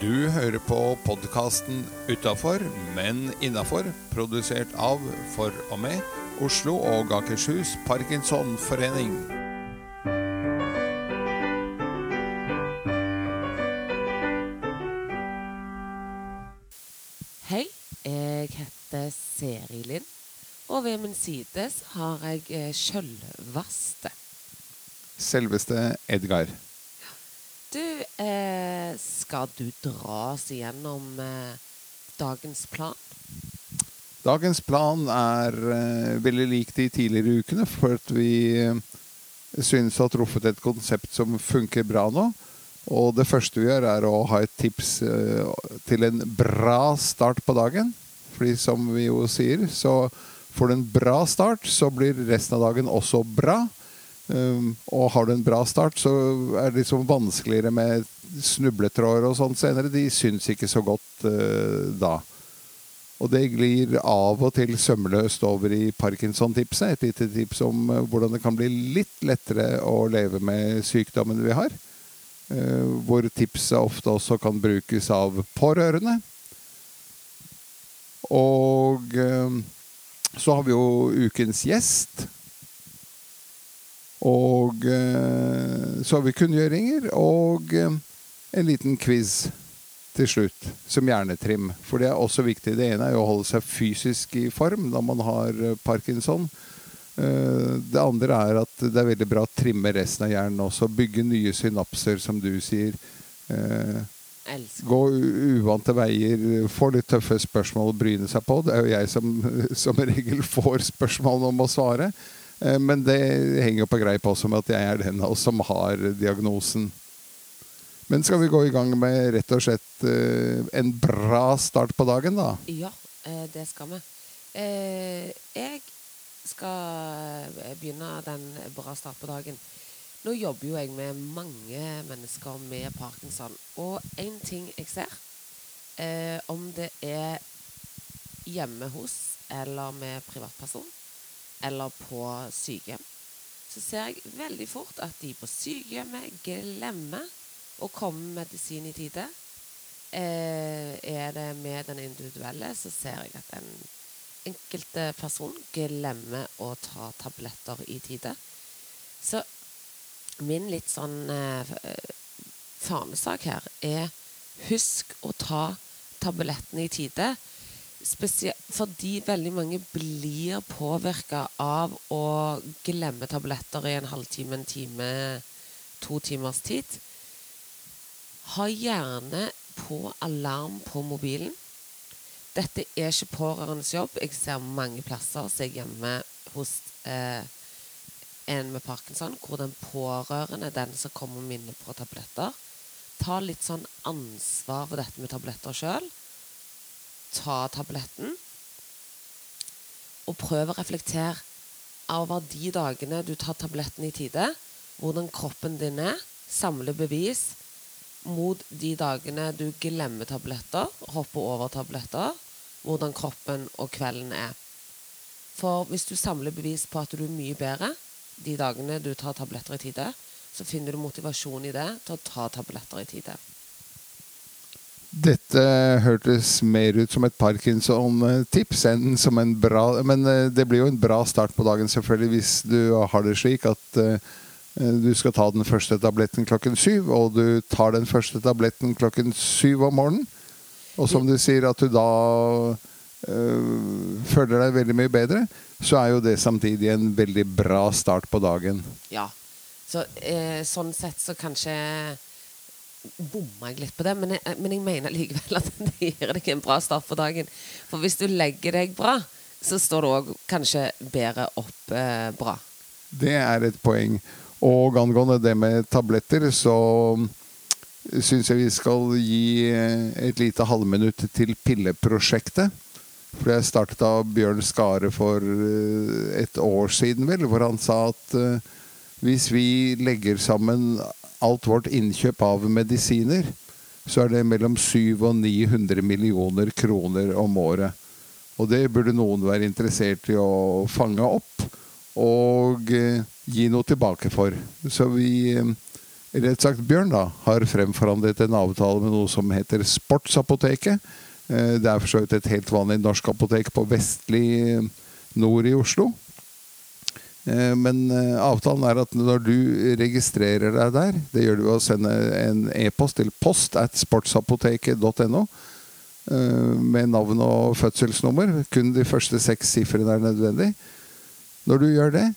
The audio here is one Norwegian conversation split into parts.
Du hører på podkasten 'Utafor, men innafor', produsert av, for og med, Oslo og Akershus Parkinsonforening. Hei, jeg heter Seri Lind, og ved min side har jeg eh, sjølvaste. Selveste Edgar. Du, eh, skal du dra oss igjennom eh, dagens plan? Dagens plan er eh, veldig lik de tidligere ukene, for at vi eh, synes å ha truffet et konsept som funker bra nå. Og det første vi gjør, er å ha et tips eh, til en bra start på dagen. Fordi som vi jo sier, så får du en bra start, så blir resten av dagen også bra. Um, og har du en bra start, så er det liksom vanskeligere med snubletråder og sånt senere. De syns ikke så godt uh, da. Og det glir av og til sømløst over i Parkinson-tipset. Et lite tips om uh, hvordan det kan bli litt lettere å leve med sykdommen vi har. Uh, hvor tipset ofte også kan brukes av pårørende. Og uh, så har vi jo ukens gjest. Og uh, så har vi kunngjøringer og uh, en liten quiz til slutt, som hjernetrim. For det er også viktig. Det ene er jo å holde seg fysisk i form når man har parkinson. Det andre er at det er veldig bra å trimme resten av hjernen også. Bygge nye synapser, som du sier. Elsker. Gå uvante veier. Få litt tøffe spørsmål å bryne seg på. Det er jo jeg som som regel får spørsmål om å svare. Eh, Men det henger jo på greip også med at jeg er den av oss som har diagnosen. Men skal vi gå i gang med rett og slett eh, en bra start på dagen, da? Ja, eh, det skal vi. Jeg skal begynne den bra start på dagen. Nå jobber jo jeg med mange mennesker med parkinson. Og én ting jeg ser, om det er hjemme hos eller med privatperson eller på sykehjem, så ser jeg veldig fort at de på sykehjemmet glemmer å komme med medisin i tide. Eh, er det med den individuelle, så ser jeg at den enkelte person glemmer å ta tabletter i tide. Så min litt sånn eh, her er husk å ta tablettene i tide. Fordi veldig mange blir påvirka av å glemme tabletter i en halvtime, en time, to timers tid. Ha gjerne på alarm på mobilen. Dette er ikke pårørendes jobb. Jeg ser mange plasser jeg er hjemme hos eh, en med parkinson, hvor den pårørende, den som kommer og minner på tabletter, Ta litt sånn ansvar for dette med tabletter sjøl. Ta tabletten, og prøv å reflektere over de dagene du tar tabletten i tide, hvordan kroppen din er. Samle bevis mot de dagene du glemmer tabletter, hopper over tabletter, hvordan kroppen og kvelden er. For hvis du samler bevis på at du er mye bedre de dagene du tar tabletter i tide, så finner du motivasjon i det til å ta tabletter i tide. Dette hørtes mer ut som et Parkinson-tips enn som en bra Men eh, det blir jo en bra start på dagen, selvfølgelig, hvis du har det slik at eh, du skal ta den første tabletten klokken syv, og du tar den første tabletten klokken syv om morgenen. Og som du sier, at du da øh, føler deg veldig mye bedre, så er jo det samtidig en veldig bra start på dagen. Ja. Så eh, sånn sett så kanskje bomma jeg litt på det, men jeg, men jeg mener likevel at det gir deg en bra start på dagen. For hvis du legger deg bra, så står du òg kanskje bedre opp eh, bra. Det er et poeng. Og angående det med tabletter, så syns jeg vi skal gi et lite halvminutt til pilleprosjektet. For det startet av Bjørn Skare for eh, et år siden, vel, hvor han sa at eh, hvis vi legger sammen alt vårt innkjøp av medisiner, så er det mellom 700 og 900 millioner kroner om året. Og det burde noen være interessert i å fange opp og eh, gi noe tilbake for. Så vi, eh, rett sagt Bjørn, da, har fremforhandlet en avtale med noe som heter Sportsapoteket. Eh, Det er for så vidt et helt vanlig norsk apotek på vestlig eh, nord i Oslo. Eh, Men eh, avtalen er at når du registrerer deg der, det gjør du ved å sende en e-post til post at sportsapoteket.no eh, med navn og fødselsnummer. Kun de første seks sifrene er nødvendig. Når du gjør det,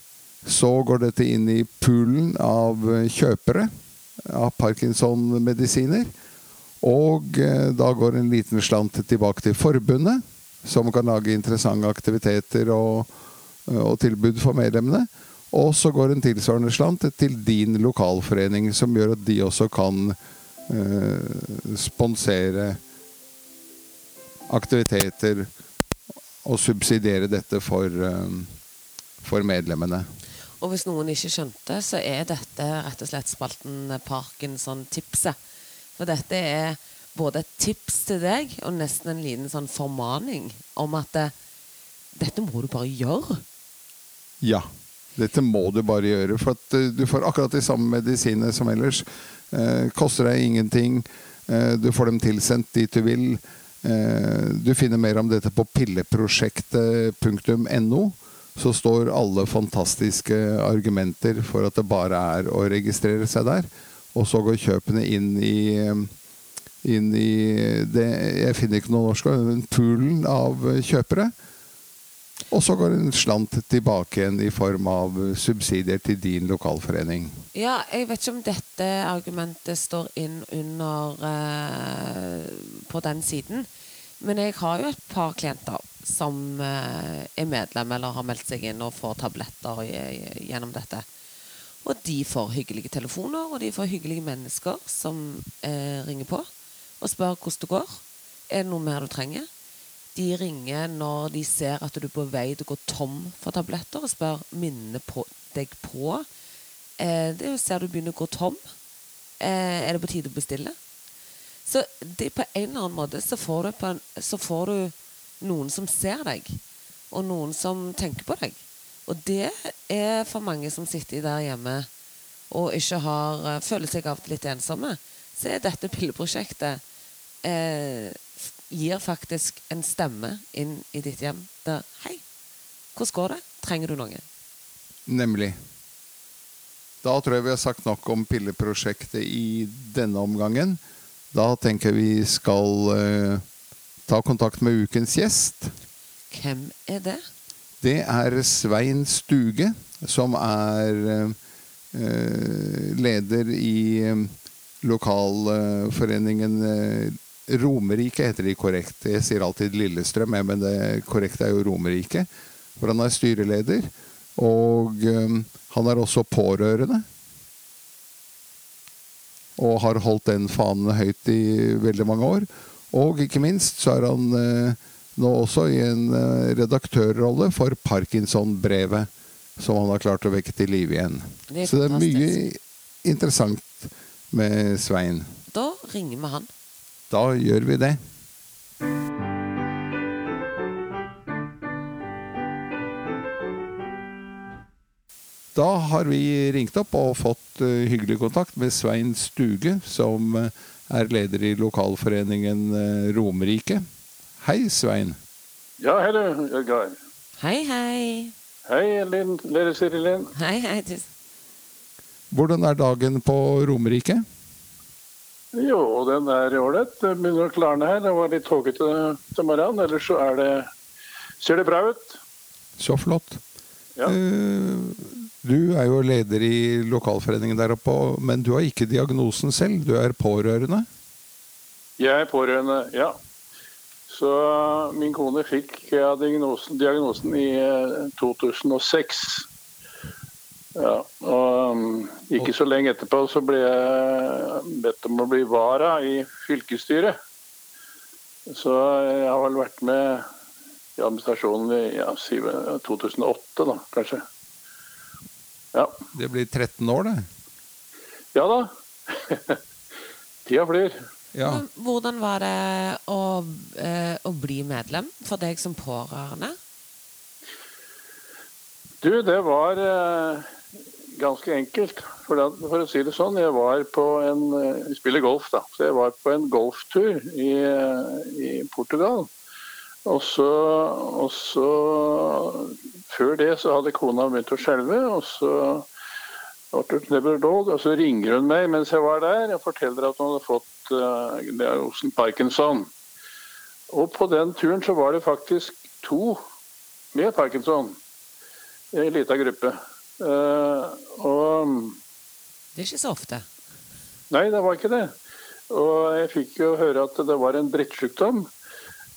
så går dette inn i poolen av kjøpere av Parkinson-medisiner. Og da går en liten slant tilbake til forbundet, som kan lage interessante aktiviteter og, og tilbud for medlemmene. Og så går en tilsvarende slant til din lokalforening, som gjør at de også kan eh, sponsere aktiviteter og subsidiere dette for, eh, for medlemmene. Og hvis noen ikke skjønte, så er dette rett og slett spalten Parkinson-tipset. For dette er både et tips til deg og nesten en liten sånn formaning om at det, dette må du bare gjøre. Ja. Dette må du bare gjøre, for at eh, du får akkurat de samme medisinene som ellers. Eh, koster deg ingenting. Eh, du får dem tilsendt dit du vil. Eh, du finner mer om dette på pilleprosjektet.no. Så står alle fantastiske argumenter for at det bare er å registrere seg der. Og så går kjøpene inn i eh, inn i det Jeg finner ikke noe norsk ord, men poolen av kjøpere. Og så går en slant tilbake igjen i form av subsidier til din lokalforening. Ja, jeg vet ikke om dette argumentet står inn under eh, på den siden. Men jeg har jo et par klienter som eh, er medlem eller har meldt seg inn og får tabletter gjennom dette. Og de får hyggelige telefoner, og de får hyggelige mennesker som eh, ringer på og spør hvordan det går. Er det noe mer du trenger? De ringer når de ser at du er på vei til å gå tom for tabletter, og spør minnene på deg på. Eh, det ser du begynner å gå tom. Eh, er det på tide å bestille? Så det, på en eller annen måte så får, du en, så får du noen som ser deg, og noen som tenker på deg. Og det er for mange som sitter der hjemme og ikke har, eh, føler seg av litt ensomme, så er dette pilleprosjektet eh, gir faktisk en stemme inn i ditt hjem der Hei, hvordan går det? Trenger du noe? Nemlig. Da tror jeg vi har sagt nok om pilleprosjektet i denne omgangen. Da tenker jeg vi skal uh, ta kontakt med ukens gjest. Hvem er det? Det er Svein Stuge, som er eh, leder i lokalforeningen Romerike, heter de korrekt. Jeg sier alltid Lillestrøm, men det korrekte er jo Romerike. For han er styreleder. Og eh, han er også pårørende. Og har holdt den fanen høyt i veldig mange år. Og ikke minst så er han eh, nå også i en eh, redaktørrolle for Parkinson-brevet, som han har klart å vekke til live igjen. Det Så det er mye interessant med Svein. Da ringer vi han. Da gjør vi det. Da har vi ringt opp og fått eh, hyggelig kontakt med Svein Stuge, som eh, er leder i lokalforeningen eh, Romerike. Hei, Svein. Ja, hei du, Jørgar. Hei, hei. Hei, Linn, Lille Siri Linn. Hei, hei. Hvordan er dagen på Romerike? Jo, den er ålreit. Det begynner å klarne her. Det var litt tåkete til morgenen. Ellers så er det Ser det bra ut? Så flott. Ja. Eh, Du er jo leder i lokalforeningen der oppe, men du har ikke diagnosen selv. Du er pårørende. Jeg er pårørende, ja. Så min kone fikk diagnosen, diagnosen i eh, 2006. Ja, og um, ikke så lenge etterpå så ble jeg bedt om å bli vara i fylkesstyret. Så jeg har vel vært med i administrasjonen i ja, 2008, da, kanskje. Ja, Det blir 13 år, det. ja da. Tida flyr. Ja. Hvordan var det å, eh, å bli medlem for deg som pårørende? Du, det var eh, ganske enkelt. For, da, for, å si det sånn, jeg var på en Vi spiller golf, da. Så jeg var på en golftur i, i Portugal. Og så, og så, Før det så hadde kona begynt å skjelve, og så og så ringer hun meg mens jeg var der og forteller at hun hadde fått uh, Parkinson. Og på den turen så var det faktisk to med parkinson i en liten gruppe. Uh, og Det er ikke så ofte? Nei, det var ikke det. Og jeg fikk jo høre at det var en drittsykdom.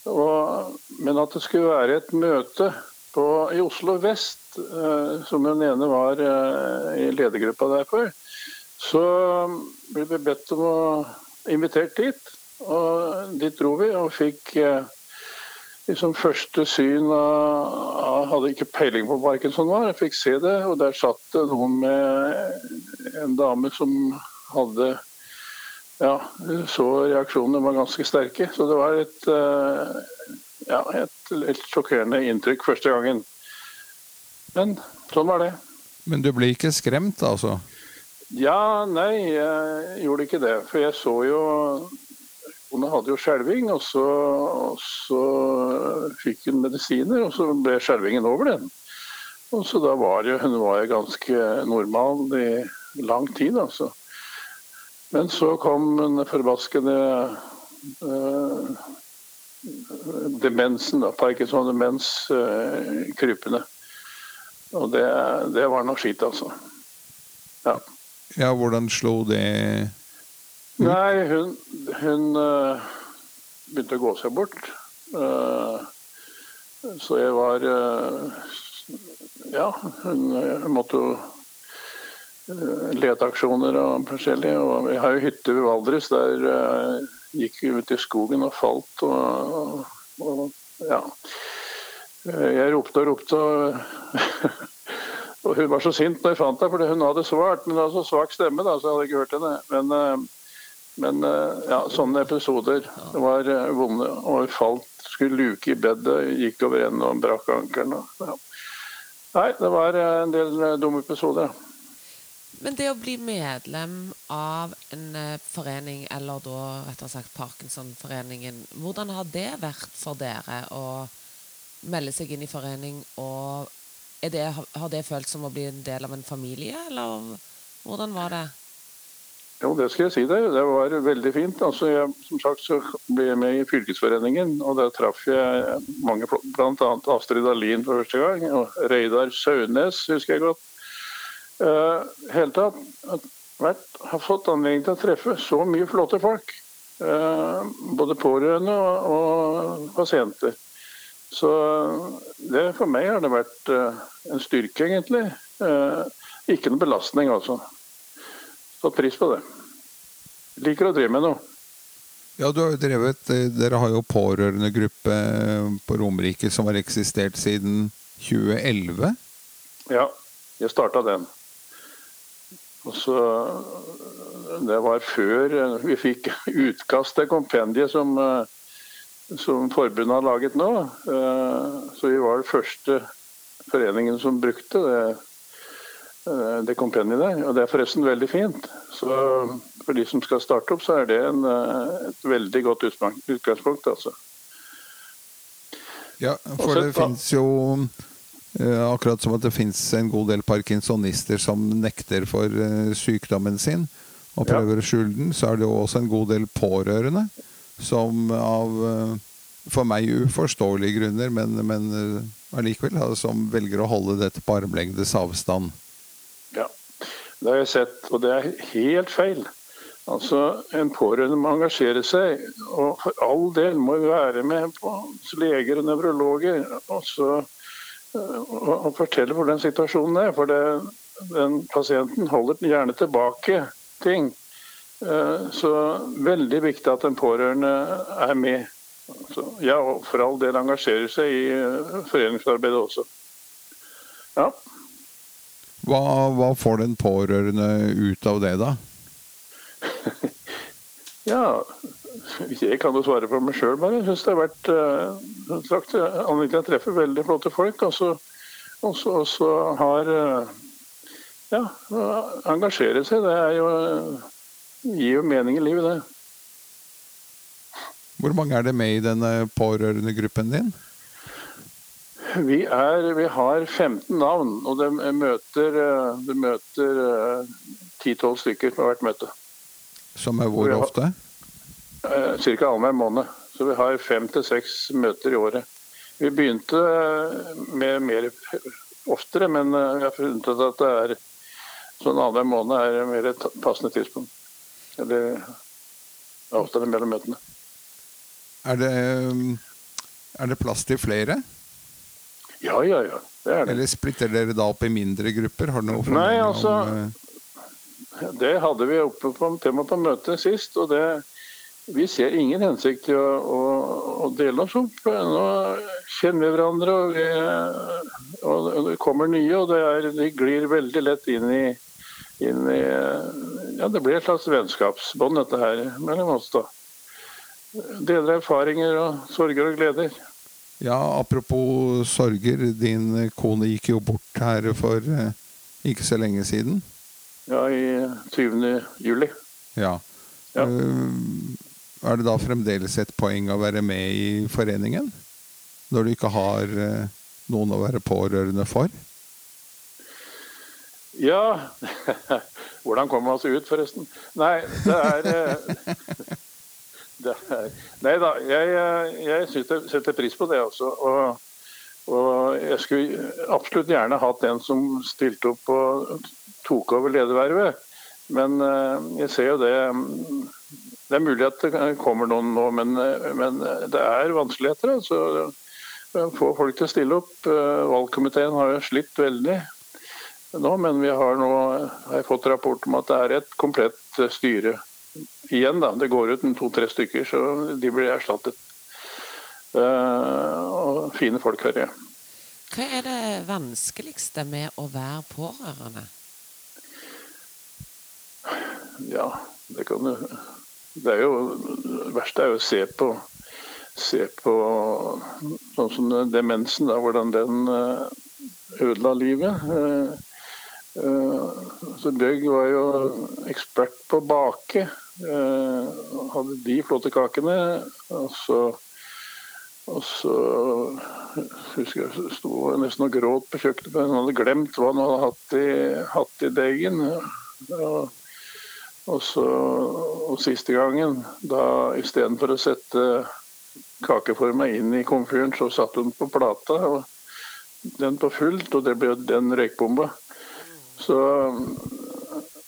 Og, men at det skulle være et møte på, i Oslo vest, eh, som den ene var eh, i ledergruppa derfor, så ble vi bedt om å invitere dit. Og dit dro vi og fikk eh, liksom første syn av Hadde ikke peiling på hva Parkinson var, jeg fikk se det. Og der satt det noen med en dame som hadde ja, så reaksjonene var ganske sterke. Så det var et, eh, ja, et litt sjokkerende inntrykk første gangen. Men sånn var det. Men du ble ikke skremt, altså? Ja, nei, jeg gjorde ikke det. For jeg så jo Hun hadde jo skjelving, og så, og så fikk hun medisiner, og så ble skjelvingen over den. Og så da var jo, Hun var jo ganske normal i lang tid, altså. Men så kom den forbaskede uh, demensen, da, Parkinson demens, uh, krypende. Og det, det var noe skitt, altså. Ja. ja, hvordan slo det? Nei, hun, hun uh, begynte å gå seg bort. så jeg var Ja, hun måtte jo leteaksjoner og forskjellig. Og vi har jo hytte ved Valdres. Der uh, gikk vi ut i skogen og falt og, og, og ja. Jeg ropte og ropte, og, og hun var så sint når jeg fant henne, fordi hun hadde svart. Men det var så svak stemme, da, så jeg hadde ikke hørt henne. Men, uh, men uh, ja, sånne episoder det var vonde. Og falt, skulle luke i bedet, gikk over ende og brakk ankelen. Ja. Nei, det var en del dumme episoder. Men det å bli medlem av en eh, forening, eller da rettere sagt Parkinsonforeningen, hvordan har det vært for dere å melde seg inn i forening? Og det, har det følt som å bli en del av en familie, eller hvordan var det? Jo, det skal jeg si deg. Det var veldig fint. Altså, jeg, som sagt så ble jeg med i fylkesforeningen, og der traff jeg mange, bl.a. Astrid Dahlin for første gang. Og Reidar Saunes husker jeg godt. Uh, hele tatt vært, har fått anledning til å treffe så mye flotte folk. Uh, både pårørende og, og, pasienter. Så det for meg har det vært uh, en styrke, egentlig. Uh, ikke noen belastning, altså. Satt pris på det. Liker å drive med noe. Ja, du har jo drevet, Dere har jo pårørendegruppe på Romerike som har eksistert siden 2011? Ja, jeg starta den. Og så, det var før vi fikk utkast til kompendiet som, som forbundet har laget nå. Så vi var den første foreningen som brukte det, det kompendiet der. Og det er forresten veldig fint. Så for de som skal starte opp, så er det en, et veldig godt utgangspunkt. altså. Ja, for det fins jo Eh, akkurat som at det fins en god del parkinsonister som nekter for eh, sykdommen sin og prøver å skjule den, så er det jo også en god del pårørende som av eh, for meg uforståelige grunner, men, men allikevel, som velger å holde dette på armlengdes avstand. Ja, det har jeg sett, og det er helt feil. Altså, En pårørende må engasjere seg, og for all del må være med på leger og nevrologer. og så og fortelle hvordan situasjonen er. For det, den pasienten holder gjerne tilbake ting. Eh, så veldig viktig at den pårørende er med. Så, ja, og for all del engasjerer seg i eh, foreningsarbeidet også. Ja. Hva, hva får den pårørende ut av det, da? ja, jeg kan jo svare for meg sjøl, bare. Jeg syns det har vært uh, sagt, anledning til å treffe veldig flotte folk. Og så, har uh, ja, engasjere seg. Det er jo, gir jo mening i livet, det. Hvor mange er det med i denne pårørendegruppen din? Vi, er, vi har 15 navn, og de møter, de møter 10-12 stykker på hvert møte. Som er hvor ofte? Ca. annenhver måned. Så vi har fem til seks møter i året. Vi begynte med mer oftere, men vi har funnet ut at det er sånn annenhver måned er mer et passende tidspunkt. Eller avstand mellom møtene. Er det, er det plass til flere? Ja, ja, ja. Det er det. Eller splitter dere da opp i mindre grupper? Har du noe Nei, altså, om eh, Det hadde vi oppe på tema på møtet sist, og det, vi ser ingen hensikt til å, å, å dele oss opp. Nå kjenner vi hverandre, og, vi, og det kommer nye, og det, er, de glir veldig lett inn i, inn i Ja, det blir et slags vennskapsbånd, dette her, mellom oss, da. Deler erfaringer og sorger og gleder. Ja, apropos sorger. Din kone gikk jo bort her for eh, ikke så lenge siden. Ja, i 20. juli. Ja. Ja. Eh, Er det da fremdeles et poeng å være med i foreningen? Når du ikke har eh, noen å være pårørende for? Ja Hvordan kommer man seg ut, forresten? Nei, det er, eh, Nei da, jeg, jeg setter, setter pris på det også. Og, og jeg skulle absolutt gjerne hatt en som stilte opp og tok over ledervervet. Men eh, jeg ser jo det Det er mulig at det kommer noen nå, men, men det er vanskeligheter. altså få folk til å stille opp. Eh, Valgkomiteen har jo slitt veldig nå, men vi har nå har fått rapport om at det er et komplett styre igjen. da. Det går ut to-tre stykker, så de blir erstattet. Uh, og fine folk, hører jeg. Hva er det vanskeligste med å være pårørende? Ja, det kan du Det er jo det verste er jo å se på se på sånn som demensen, da, hvordan den eh, ødela livet. Eh, Så Bjørg var jo ekspert på å bake. Eh, Hadde de flotte kakene. Og så, og så husker jeg sto nesten og gråt på kjøkkenet, for han hadde glemt hva han hadde hatt i, hatt i degen. Og, og, så, og siste gangen, da istedenfor å sette kakeforma inn i komfyren, så satte hun på plata. og Den på fullt, og det ble den røykbomba. Så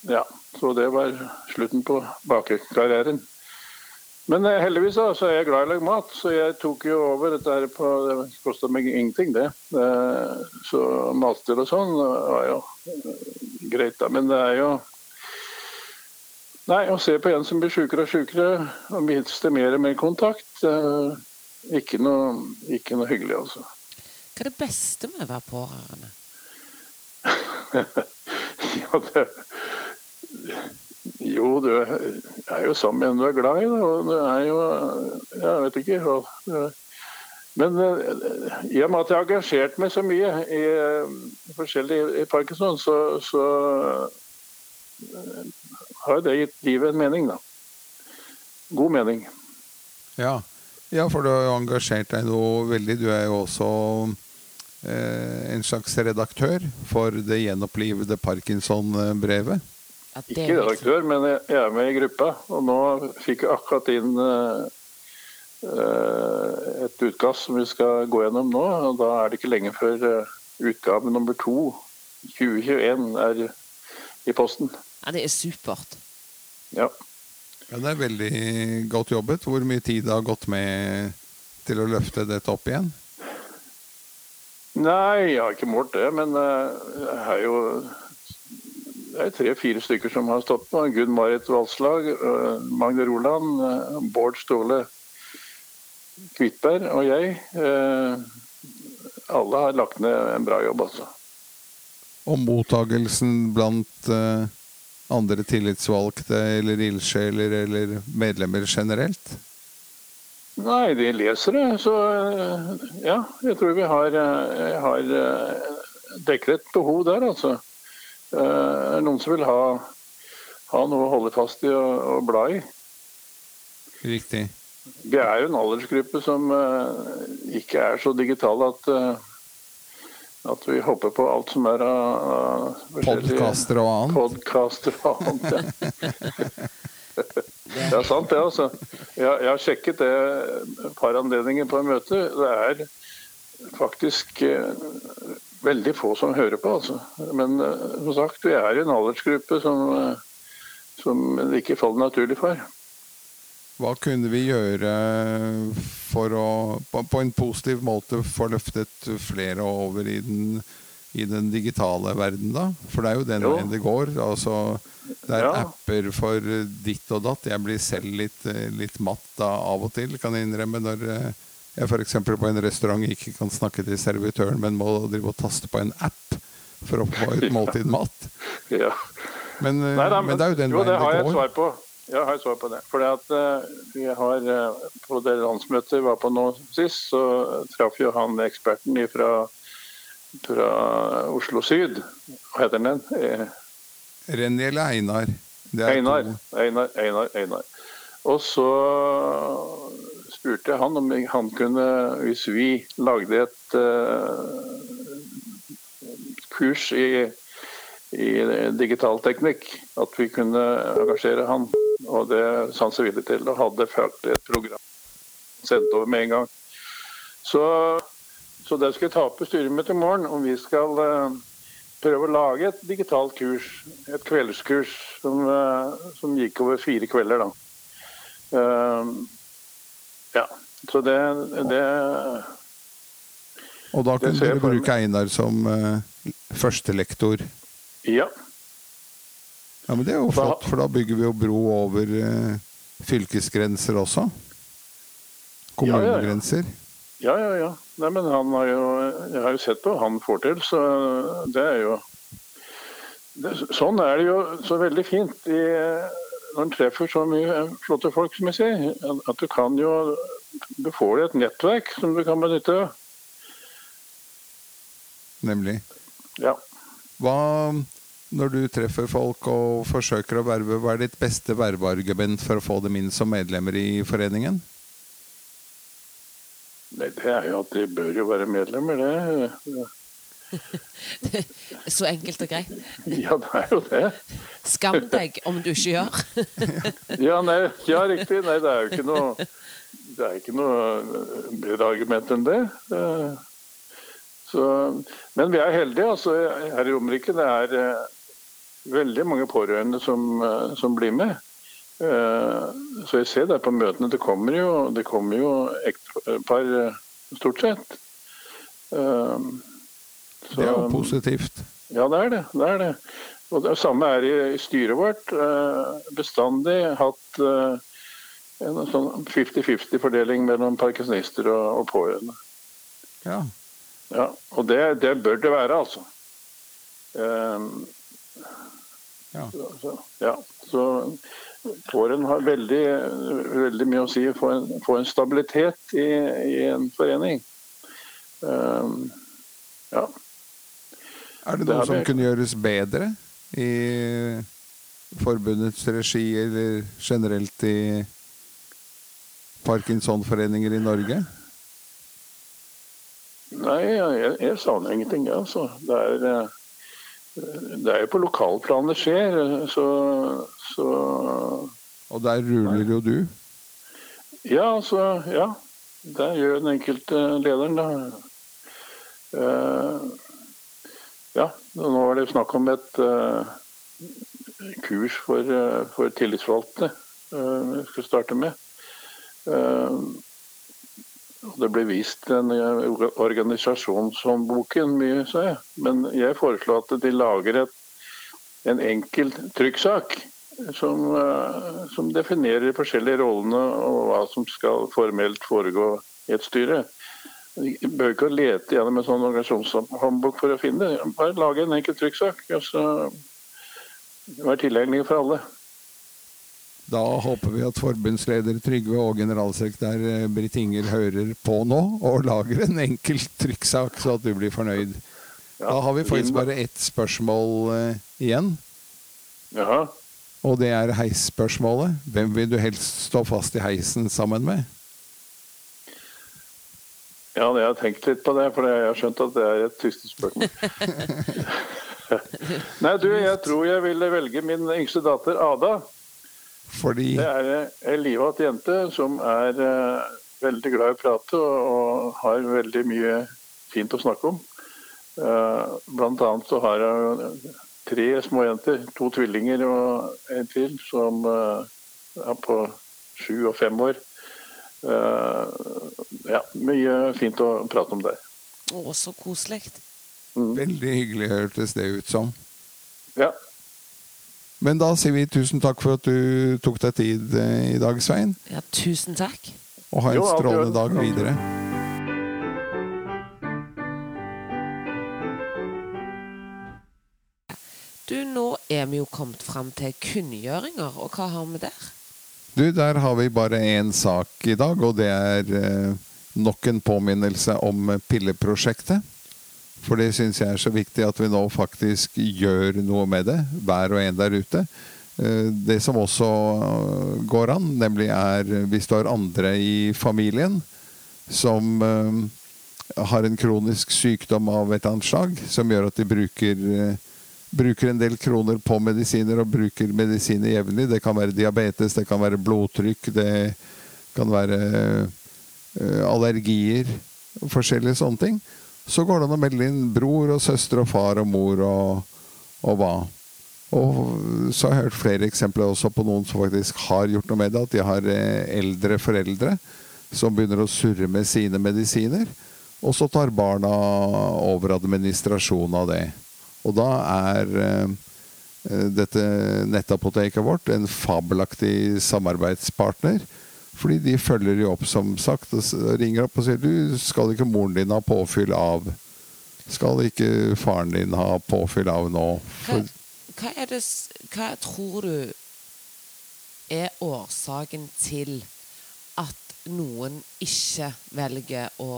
ja, så det var slutten på bakekarrieren. Men eh, heldigvis da, så er jeg glad i å lage mat, så jeg tok jo over dette her på Det kosta meg ingenting, det. Eh, Så matstil og sånn var jo eh, greit, da. Men det er jo Nei, å se på en som blir sjukere og sjukere, og mister mer og mer kontakt, eh, ikke noe, ikke noe hyggelig, altså. Hva er det beste med å være pårørende? Ja, det Jo, du er jo sammen med en du er glad i. Og det er jo Jeg vet ikke. og Men eh, i og med at jeg har engasjert meg så mye i eh, forskjellig i Parkinson, så, så eh, har det gitt livet en mening, da. God mening. Ja. ja, for du har jo engasjert deg noe veldig. Du er jo også eh, en slags redaktør for det gjenopplivede Parkinson-brevet. Ikke redaktør, men jeg er med i gruppa. Og nå fikk jeg akkurat inn eh, et utkast som vi skal gå gjennom nå. og Da er det ikke lenge før eh, utgave nummer to, 2021, er i posten. Ja, det er supert. Ja. Ja, det er veldig godt jobbet. Hvor mye tid det har gått med til å løfte dette opp igjen? Nei, jeg har ikke målt det, men eh, jeg har jo det er tre-fire stykker som har stått på. Gunn Marit Valslag, eh, Magne Roland, eh, Bård Ståle Kvitberg og jeg. eh, Alle har lagt ned en bra jobb, altså. Og mottagelsen blant andre tillitsvalgte eller ildsjeler eller medlemmer generelt? Nei, de leser det, så ja. Jeg tror vi har, har dekket et behov der, altså. Eh, er noen som vil ha, ha noe å holde fast i og, og bla i. Riktig. Vi er jo en aldersgruppe som eh, ikke er så digitale at, eh, at vi hopper på alt som er av, uh, Podkaster og annet. Podkaster og annet. Ja. Det er sant, det. altså. Jeg, jeg har sjekket det et par anledninger på et møte. Det er faktisk veldig få som hører på. altså. Men eh, som sagt, vi er i en aldersgruppe som, eh, som det ikke faller naturlig for. Hva kunne vi gjøre for å på, en positiv måte få løftet flere over i den, i den digitale verden, da? For det er jo den Jo. veien det går. Altså, det er Ja. apper for ditt og datt. Jeg blir selv litt, litt matt da, av og til, kan jeg innrømme, når eh, jeg f.eks. på en restaurant ikke kan snakke til servitøren, men må drive og taste på en app for å få et måltid mat. Ja. Men, eh, Nei, da, men det er jo den jo, det veien det jeg et går. svar på. Jeg har et svar på det. Fordi at uh, vi har uh, På det landsmøtet vi var på nå sist, så traff jo han eksperten fra, fra Oslo syd. Hva heter den? Eh, Renny eller Einar? Det Einar. Einar, Einar, Einar. Og så spurte han om han kunne, hvis vi lagde et uh, kurs i, i digital teknikk, at vi kunne engasjere han. Og det sa han seg villig til, og hadde ført et program sendt over med en gang. Så, så det skal jeg ta opp i styremøtet i morgen, om vi skal uh, prøve å lage et digitalt kurs, et kveldskurs som, eh, som gikk over fire kvelder. da. Eh, ja, så det, det Og da kunne dere bruke Einar som uh, førstelektor. Ja. Ja, men Det er jo flott, for da bygger vi jo bro over uh, fylkesgrenser også. Kommunegrenser. Ja, ja, ja. Nei, men han har jo, jeg har jo sett hva han får til, så det er jo det, Sånn er det jo så veldig fint i, når en treffer så mye flotte folk, som jeg sier. at- du kan jo Du får et nettverk som du kan benytte. Nemlig. Ja. Hva, når du treffer folk og forsøker å verve, hva er ditt beste verveargument for å få dem inn som medlemmer i foreningen? Nei, det er jo at de bør jo være medlemmer, det. Så enkelt og greit. Ja, det er jo det. Skam deg om du ikke gjør. Ja, nei, ja riktig. Nei, det er jo ikke noe Det er ikke noe bedre argument enn det. Så, men vi er heldige altså, her i Romerike. Det er eh, veldig mange pårørende som, eh, som blir med. Eh, Så jeg ser det på møtene. Det kommer jo, det kommer jo ektepar stort sett. Eh, Det er jo positivt. ja, det er det. det, er det. Og det samme er i, styret vårt. Eh, bestandig hatt eh, en sånn 50-50-fordeling mellom parkinsonister og, pårørende. Ja. Ja, og det, det bør det være, altså. Um, Ja. Så, så, ja, så pårørende har veldig, veldig mye å si for en, for en stabilitet i, i en forening. Um, ja. Er det noe som kunne gjøres bedre i forbundets regi, eller generelt i Parkinsonforeninger i Norge? Nei, jeg, jeg savner ingenting, jeg, altså. Det er, eh, det er jo på lokalplan det skjer, eh, så, så Og der ruler jo du. Ja, altså, ja. Det gjør den enkelte lederen, da. Eh, ja, nå var det snakk om et uh, kurs for, uh, for tillitsvalgte eh, vi skal starte med. Det ble vist den eh, organisasjonshåndboken mye, sa jeg. Men jeg foreslår at de lager et, en enkel trykksak som, som definerer de forskjellige rollene og hva som skal formelt foregå i et styre. Vi bør ikke lete gjennom en sånn organisasjonshåndbok for å finne det. Bare lage en enkel trykksak. og så være tilgjengelig for alle. Da håper vi at forbundsleder Trygve og generalsekretær eh, Britt Inger hører på nå og lager en enkel trykksak, så at du blir fornøyd. Da har vi faktisk bare ett spørsmål eh, igjen. Jaha. Og det er heisspørsmålet. Hvem vil du helst stå fast i heisen sammen med? Ja, jeg har tenkt litt på det, for jeg har skjønt at det er et tystespørsmål. Nei, du, jeg tror jeg ville velge min yngste datter Ada. Fordi Det er ei livat jente som er uh, veldig glad i å prate og, og har veldig mye fint å snakke om. Uh, blant annet så har hun tre småjenter, to tvillinger og en til, som uh, er på sju og fem år. Eh, ja, mye fint å prate om der. Å, så koselig. Veldig hyggelig hørtes det ut som. Ja, Men da sier vi tusen takk for at du tok deg tid eh, i dag, Svein. Ja, tusen takk. Og ha en Jo, strålende dag videre. Du, nå er vi jo kommet fram til kunngjøringer, og hva har vi der? Du, der har vi bare én sak i dag, og det er eh, nok en påminnelse om pilleprosjektet. For det syns jeg er så viktig at vi nå faktisk gjør noe med det, hver og en der ute. Eh, det som også går an, nemlig er hvis du har andre i familien som eh, har en kronisk sykdom av et annet slag, som gjør at de bruker bruker en del kroner på medisiner og bruker medisiner jevnlig. Det kan være diabetes, det kan være blodtrykk, det kan være eh, allergier, forskjellige sånne ting. Så går det an å melde inn bror og søster og far og mor og, og hva. Og så har jeg hørt flere eksempler også på noen som faktisk har gjort noe med det. At de har eh, eldre foreldre som begynner å surre med sine medisiner. Og så tar barna over administrasjonen av det. Og da er eh, eh, dette nettapoteket vårt en fabelaktig samarbeidspartner. Fordi de følger jo opp, som sagt, og ringer opp og sier du, skal ikke moren din ha påfyll av? Skal ikke faren din ha påfyll av nå? Hva, hva, det, hva tror du er årsaken til noen ikke velger å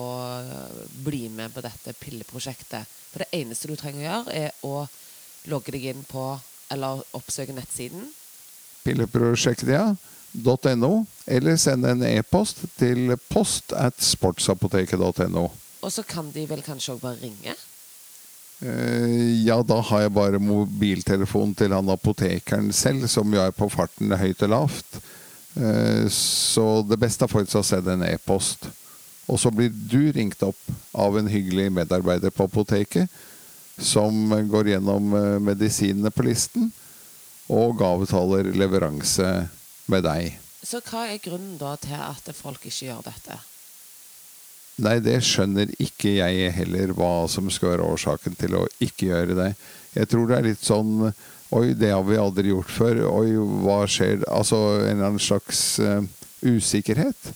bli med på dette pilleprosjektet? For det eneste du trenger å gjøre, er å logge deg inn på eller oppsøke nettsiden. pilleprosjektia.no, eller send en e-post til post at sportsapoteket.no. Og så kan de vel kanskje òg bare ringe? Eh, Ja, da har jeg bare mobiltelefonen til han apotekeren selv, som jo er på farten høyt og lavt. Eh, Så det beste er faktisk å sende en e-post. Og så blir du ringt opp av en hyggelig medarbeider på apoteket, som går gjennom eh, medisinene på listen, og avtaler leveranse med deg. Så hva er grunnen da til at folk ikke gjør dette? Nei, det skjønner ikke jeg heller hva som skal være årsaken til å ikke gjøre det. Jeg tror det er litt sånn Oi, det har vi aldri gjort før. Oi, hva skjer? Altså en eller annen slags uh, usikkerhet.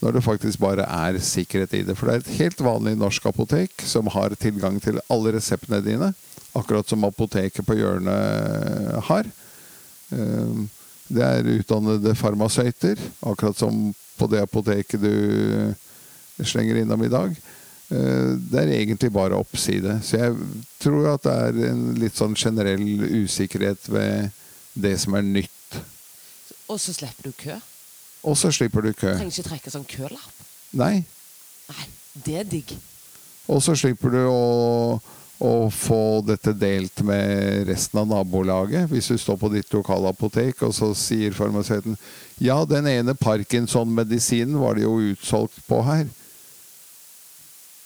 Når det faktisk bare er sikkerhet i det. For det er et helt vanlig norsk apotek som har tilgang til alle reseptene dine. Akkurat som apoteket på hjørnet har. Eh, Det er utdannede farmasøyter, akkurat som på det apoteket du slenger innom i dag. Eh, Det er egentlig bare oppside. Så jeg tror at det er en litt sånn generell usikkerhet ved det som er nytt. Og så slipper du kø. Og så slipper du kø. Du trenger ikke trekke sånn kølapp. Nei. Nei, det er digg. Og så slipper du å, å få dette delt med resten av nabolaget. Hvis du står på ditt lokale apotek, og så sier farmasøyten ja, den ene Parkinson-medisinen var det jo utsolgt på her.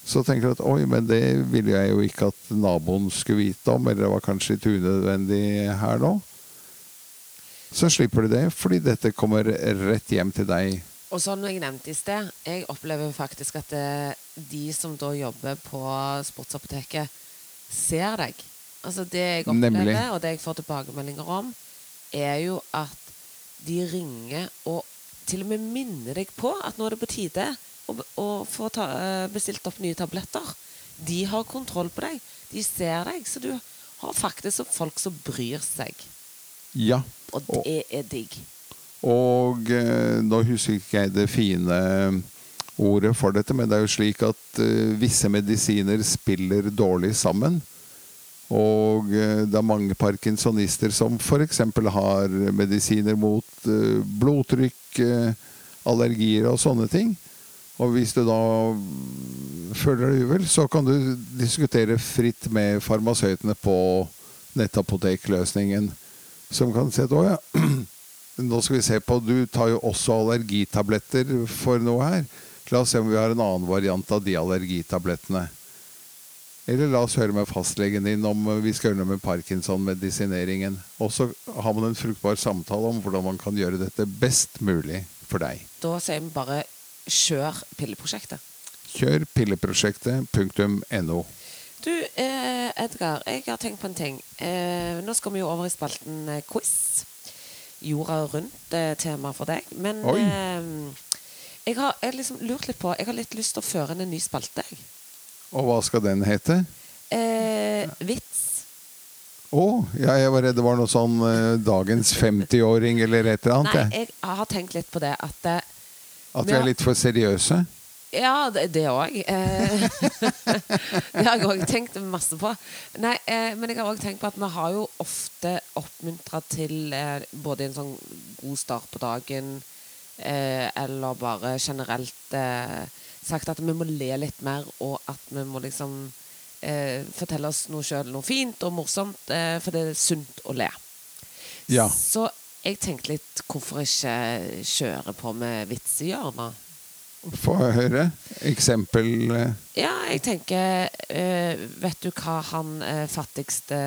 Så tenker du at oi, men det ville jeg jo ikke at naboen skulle vite om, eller det var kanskje litt unødvendig her nå. Så slipper du det, fordi dette kommer rett hjem til deg. Og som jeg nevnte i sted, jeg opplever faktisk at eh, de som da jobber på sportsapoteket, ser deg. Altså det jeg opplever, Nemlig. og det jeg får tilbakemeldinger om, er jo at de ringer og til og med minner deg på at nå er det på tide å, å få ta, eh, bestilt opp nye tabletter. De har kontroll på deg. De ser deg. Så du har faktisk folk som bryr seg. Ja. Og Og- det er digg. Og da nå husker ikke jeg det fine ordet for dette, men det er jo slik at eh, visse medisiner spiller dårlig sammen. Og eh, det er mange parkinsonister som f.eks. har medisiner mot eh, blodtrykk, eh, allergier og sånne ting. Og hvis du da føler deg uvel, så kan du diskutere fritt med farmasøytene på nettapotekløsningen, som kan si at ja, nå skal vi se på Du tar jo også allergitabletter for noe her. La oss se om vi har en annen variant av de allergitablettene. Eller la oss høre med fastlegen din om vi skal gjøre noe med parkinson-medisineringen. Og så har man en fruktbar samtale om hvordan man kan gjøre dette best mulig for deg. Da sier vi bare kjør pilleprosjektet. Kjør pilleprosjektet.no. Du, eh, Edgar, jeg har tenkt på en ting. Eh, nå skal vi jo over i spalten eh, quiz. Jorda rundt-tema for deg. Men eh, jeg har jeg liksom lurt litt på Jeg har litt lyst til å føre inn en ny spalte. Og hva skal den hete? Eh, vits. Å, ja, jeg var redd det var noe sånn eh, dagens 50-åring eller et eller annet. Nei, jeg. jeg har tenkt litt på det at eh, At vi er litt for seriøse. Ja, det òg. Eh, det har jeg òg tenkt masse på. Nei, eh, men jeg har òg tenkt på at vi har jo ofte oppmuntra til eh, både en sånn god start på dagen eh, eller bare generelt sagt at vi må le litt mer, og at vi må liksom fortelle oss noe sjøl, noe fint og morsomt, for det er sunt å le. Ja. Så jeg tenkte litt hvorfor ikke kjøre på med vitsehjørnet? Få høre. Eksempel eh, Ja, jeg tenker eh, Vet du hva han eh, fattigste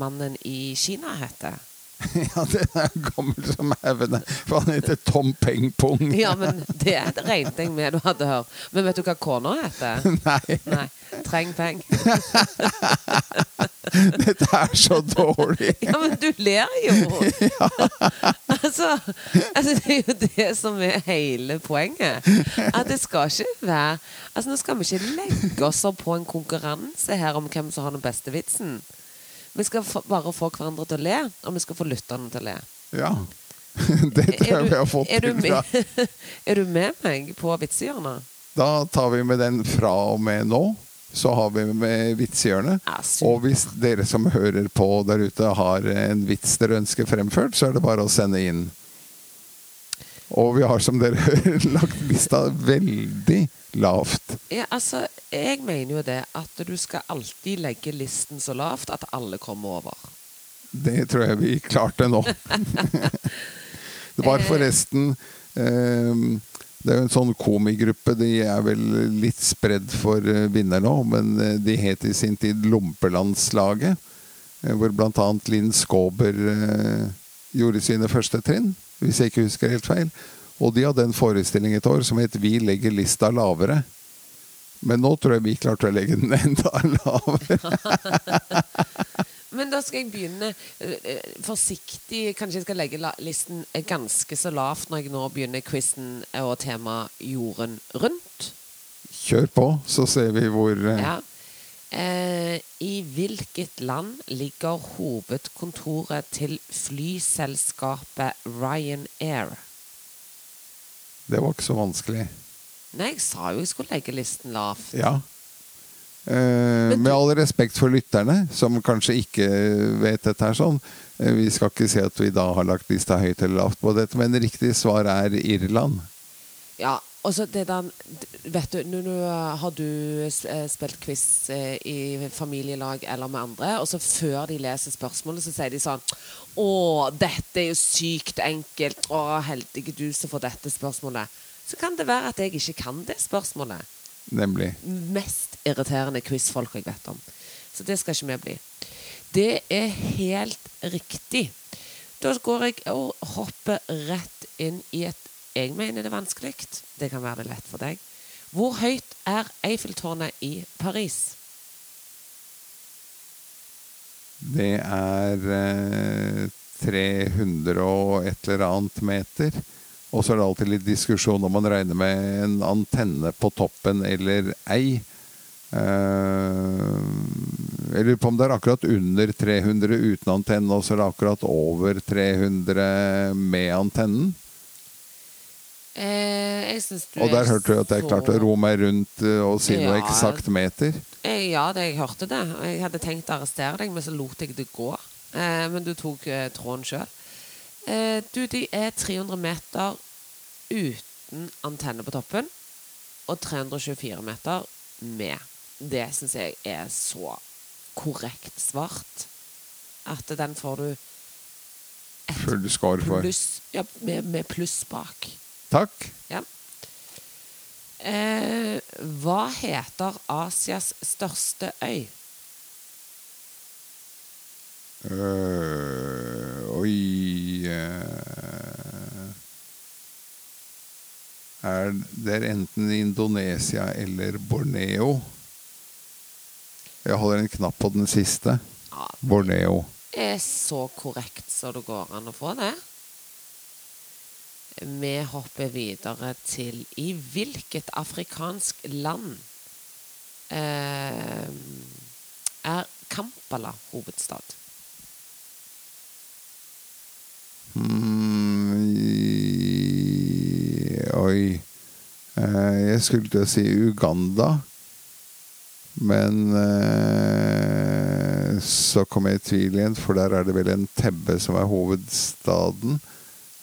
mannen i Kina heter? Ja, det er gammel som haugen. For han heter Tom Peng Pong. Ja, men det regnet jeg med du hadde hørt. Men vet du hva kona heter? Nei, Nei. Treng peng. dette er så dårlig. Ja, men du ler jo! altså, altså, det er jo det som er hele poenget. At det skal ikke være Altså, Nå skal vi ikke legge oss opp på en konkurranse her om hvem som har den beste vitsen. Vi skal få, bare få hverandre til å le, og vi skal få lytterne til å le. Ja. Det tror jeg vi har fått er, du til fra. med, er du med meg på vitsehjørnet? Da tar vi med den fra og med nå. Så har vi med vitsehjørnet. Ja. Og hvis dere som hører på der ute har en vits dere ønsker fremført, så er det bare å sende inn. Og vi har, som dere hører, lagt lista veldig lavt. Ja, altså, jeg mener jo det at du skal alltid legge listen så lavt at alle kommer over. Det tror jeg vi klarte nå. det var forresten eh, Det er jo en sånn komigruppe. De er vel litt spredd for eh, vinner nå, men eh, de het i sin tid Lompelandslaget. Eh, hvor bl.a. Linn Skåber eh, gjorde sine første trinn, hvis jeg ikke husker helt feil. Og de hadde en forestilling et år som het 'Vi legger lista lavere'. Men nå tror jeg vi klarte å legge den enda lavere. Men da skal jeg begynne eh, eh, forsiktig. Kanskje jeg skal legge listen eh, ganske så lavt når jeg nå begynner quizen og temaet jorden rundt. Kjør på, så ser vi hvor eh, Ja. Eh, I hvilket land ligger hovedkontoret til flyselskapet Ryanair? Det var ikke så vanskelig. Nei, jeg sa jo jeg skulle legge listen lavt. Ja. Eh, med all respekt for lytterne, som kanskje ikke vet dette her sånn. eh, vi skal ikke si at vi da har lagt lista høyt eller lavt på dette, men riktig svar er Irland. Ja, og så det der Vet du, nå, nå har du eh, spilt quiz eh, i familielag eller med andre, og så før de leser spørsmålet, så sier de sånn Å, dette er jo sykt enkelt. Å, heldige du som får dette spørsmålet. Så kan det være at jeg ikke kan det spørsmålet. Nemlig. Mest irriterende quizfolk jeg vet om. Så det skal ikke vi bli. Det er helt riktig. Da går jeg og hopper rett inn i et jeg mener det er vanskelig. Det kan være det lett for deg. Hvor høyt er Eiffeltårnet i Paris? Det er eh, 300 og et eller annet meter. Og så er det alltid litt diskusjon om man regner med en antenne på toppen eller ei. Eh, jeg lurer på om det er akkurat under 300 uten antenne, og så er det akkurat over 300 med antennen. Eh, du Og der er hørte du at jeg klarte å ro meg rundt eh, og si noe Ja. eksakt meter. Eh, Ja, det, jeg hørte det. Jeg hadde tenkt å arrestere deg, men så lot jeg det gå. Eh, men du tok eh, tråden sjøl. Eh, du, de er 300 meter uten antenne på toppen, og 324 meter med. Det syns jeg er så korrekt svart at den får du Full score for. pluss ja, med, med pluss bak. Takk. Eh, hva heter Asias største øy? Uh, oi uh, er Det er enten Indonesia eller Borneo. Jeg holder en knapp på den siste. Ja, Borneo. det er så korrekt så det går an å få det. Vi hopper videre til I hvilket afrikansk land eh, er Kampala hovedstad? Mm, oi. Eh, jeg skulle til å si Uganda. Men eh, så kom jeg i tvil igjen, for der er det vel en Tebbe som er hovedstaden.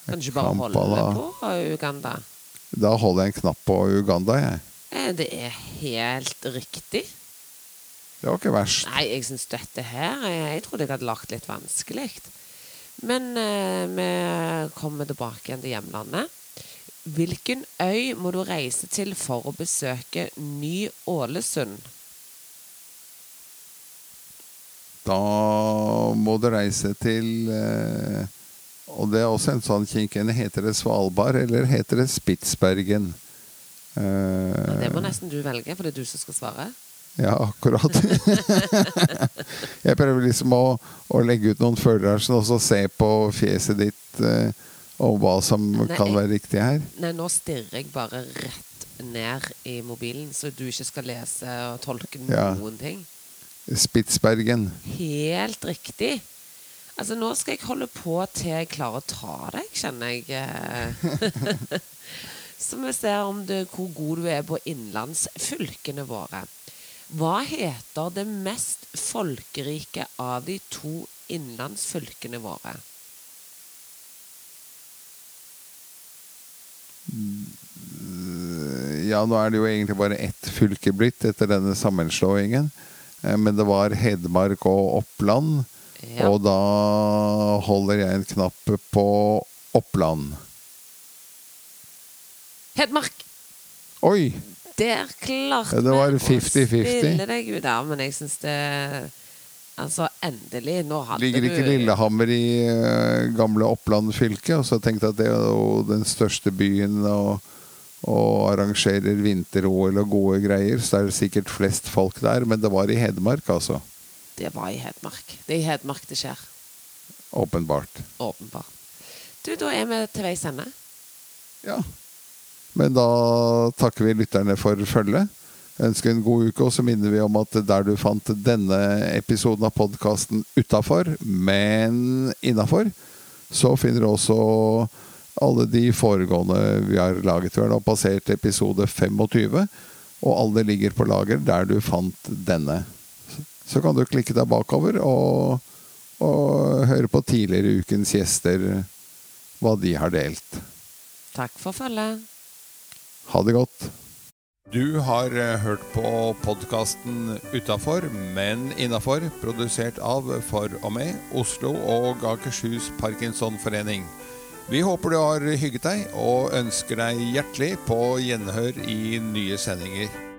Kan du ikke bare holde da. på Uganda? Da holder jeg en knapp på Uganda, jeg. Eh, Det er helt riktig. Det var ikke verst. Nei, jeg syns dette her eh, Jeg trodde jeg hadde lagt litt vanskelig. Men eh, vi kommer tilbake igjen til hjemlandet. Hvilken øy må du reise til for å besøke Ny-Ålesund? Da må du reise til eh, Og det er også en sånn kink. Heter det Svalbard, eller heter det Spitsbergen? Ja, Det må nesten du velge, for det er du som skal svare. Ja, akkurat. jeg prøver liksom å, å legge ut noen følelser og så se på fjeset ditt eh, og hva som Nei, kan være riktig her. Nei, nå stirrer jeg bare rett ned i mobilen, så du ikke skal lese og tolke Ja. noen ting. Spitsbergen. Helt riktig. Altså, nå skal jeg holde på til jeg klarer å ta deg, kjenner jeg. eh. Så vi ser om du, hvor god du er på innlandsfylkene våre. Hva heter det mest folkerike av de to innlandsfylkene våre? Ja, nå er det jo egentlig bare ett fylke blitt etter denne sammenslåingen. Eh, Men det var Hedmark og Oppland. Ja. Og da holder jeg en knapp på Oppland. Hedmark! Oi! Der klarte det vi å 50-50. spille deg ut der, men jeg syns det Altså, endelig. Nå hadde Ligger ikke du Lillehammer i uh, gamle Oppland fylke? Og så tenkte jeg at det er jo den største byen og, og arrangerer vinter-OL og gode greier. Så er det sikkert flest folk der. Men det var i Hedmark, altså. Det var i Hedmark. Det er i Hedmark det skjer. Åpenbart. Åpenbart. Du, da er vi til veis ende. Ja. Men da takker vi lytterne for følget. Ønsker en god uke, og så minner vi om at der du fant denne episoden av podkasten utafor, men innafor, så finner du også alle de foregående vi har laget. Vi har nå passert episode 25, og alle ligger på lager der du fant denne. Så kan du klikke deg bakover og, og høre på tidligere ukens gjester, hva de har delt. Takk for følget. Ha det godt. Du har eh, hørt på podkasten Utafor, men innafor, produsert av For og med Oslo og Akershus Parkinsonforening. Vi håper du har hygget deg, og ønsker deg hjertelig på gjenhør i nye sendinger.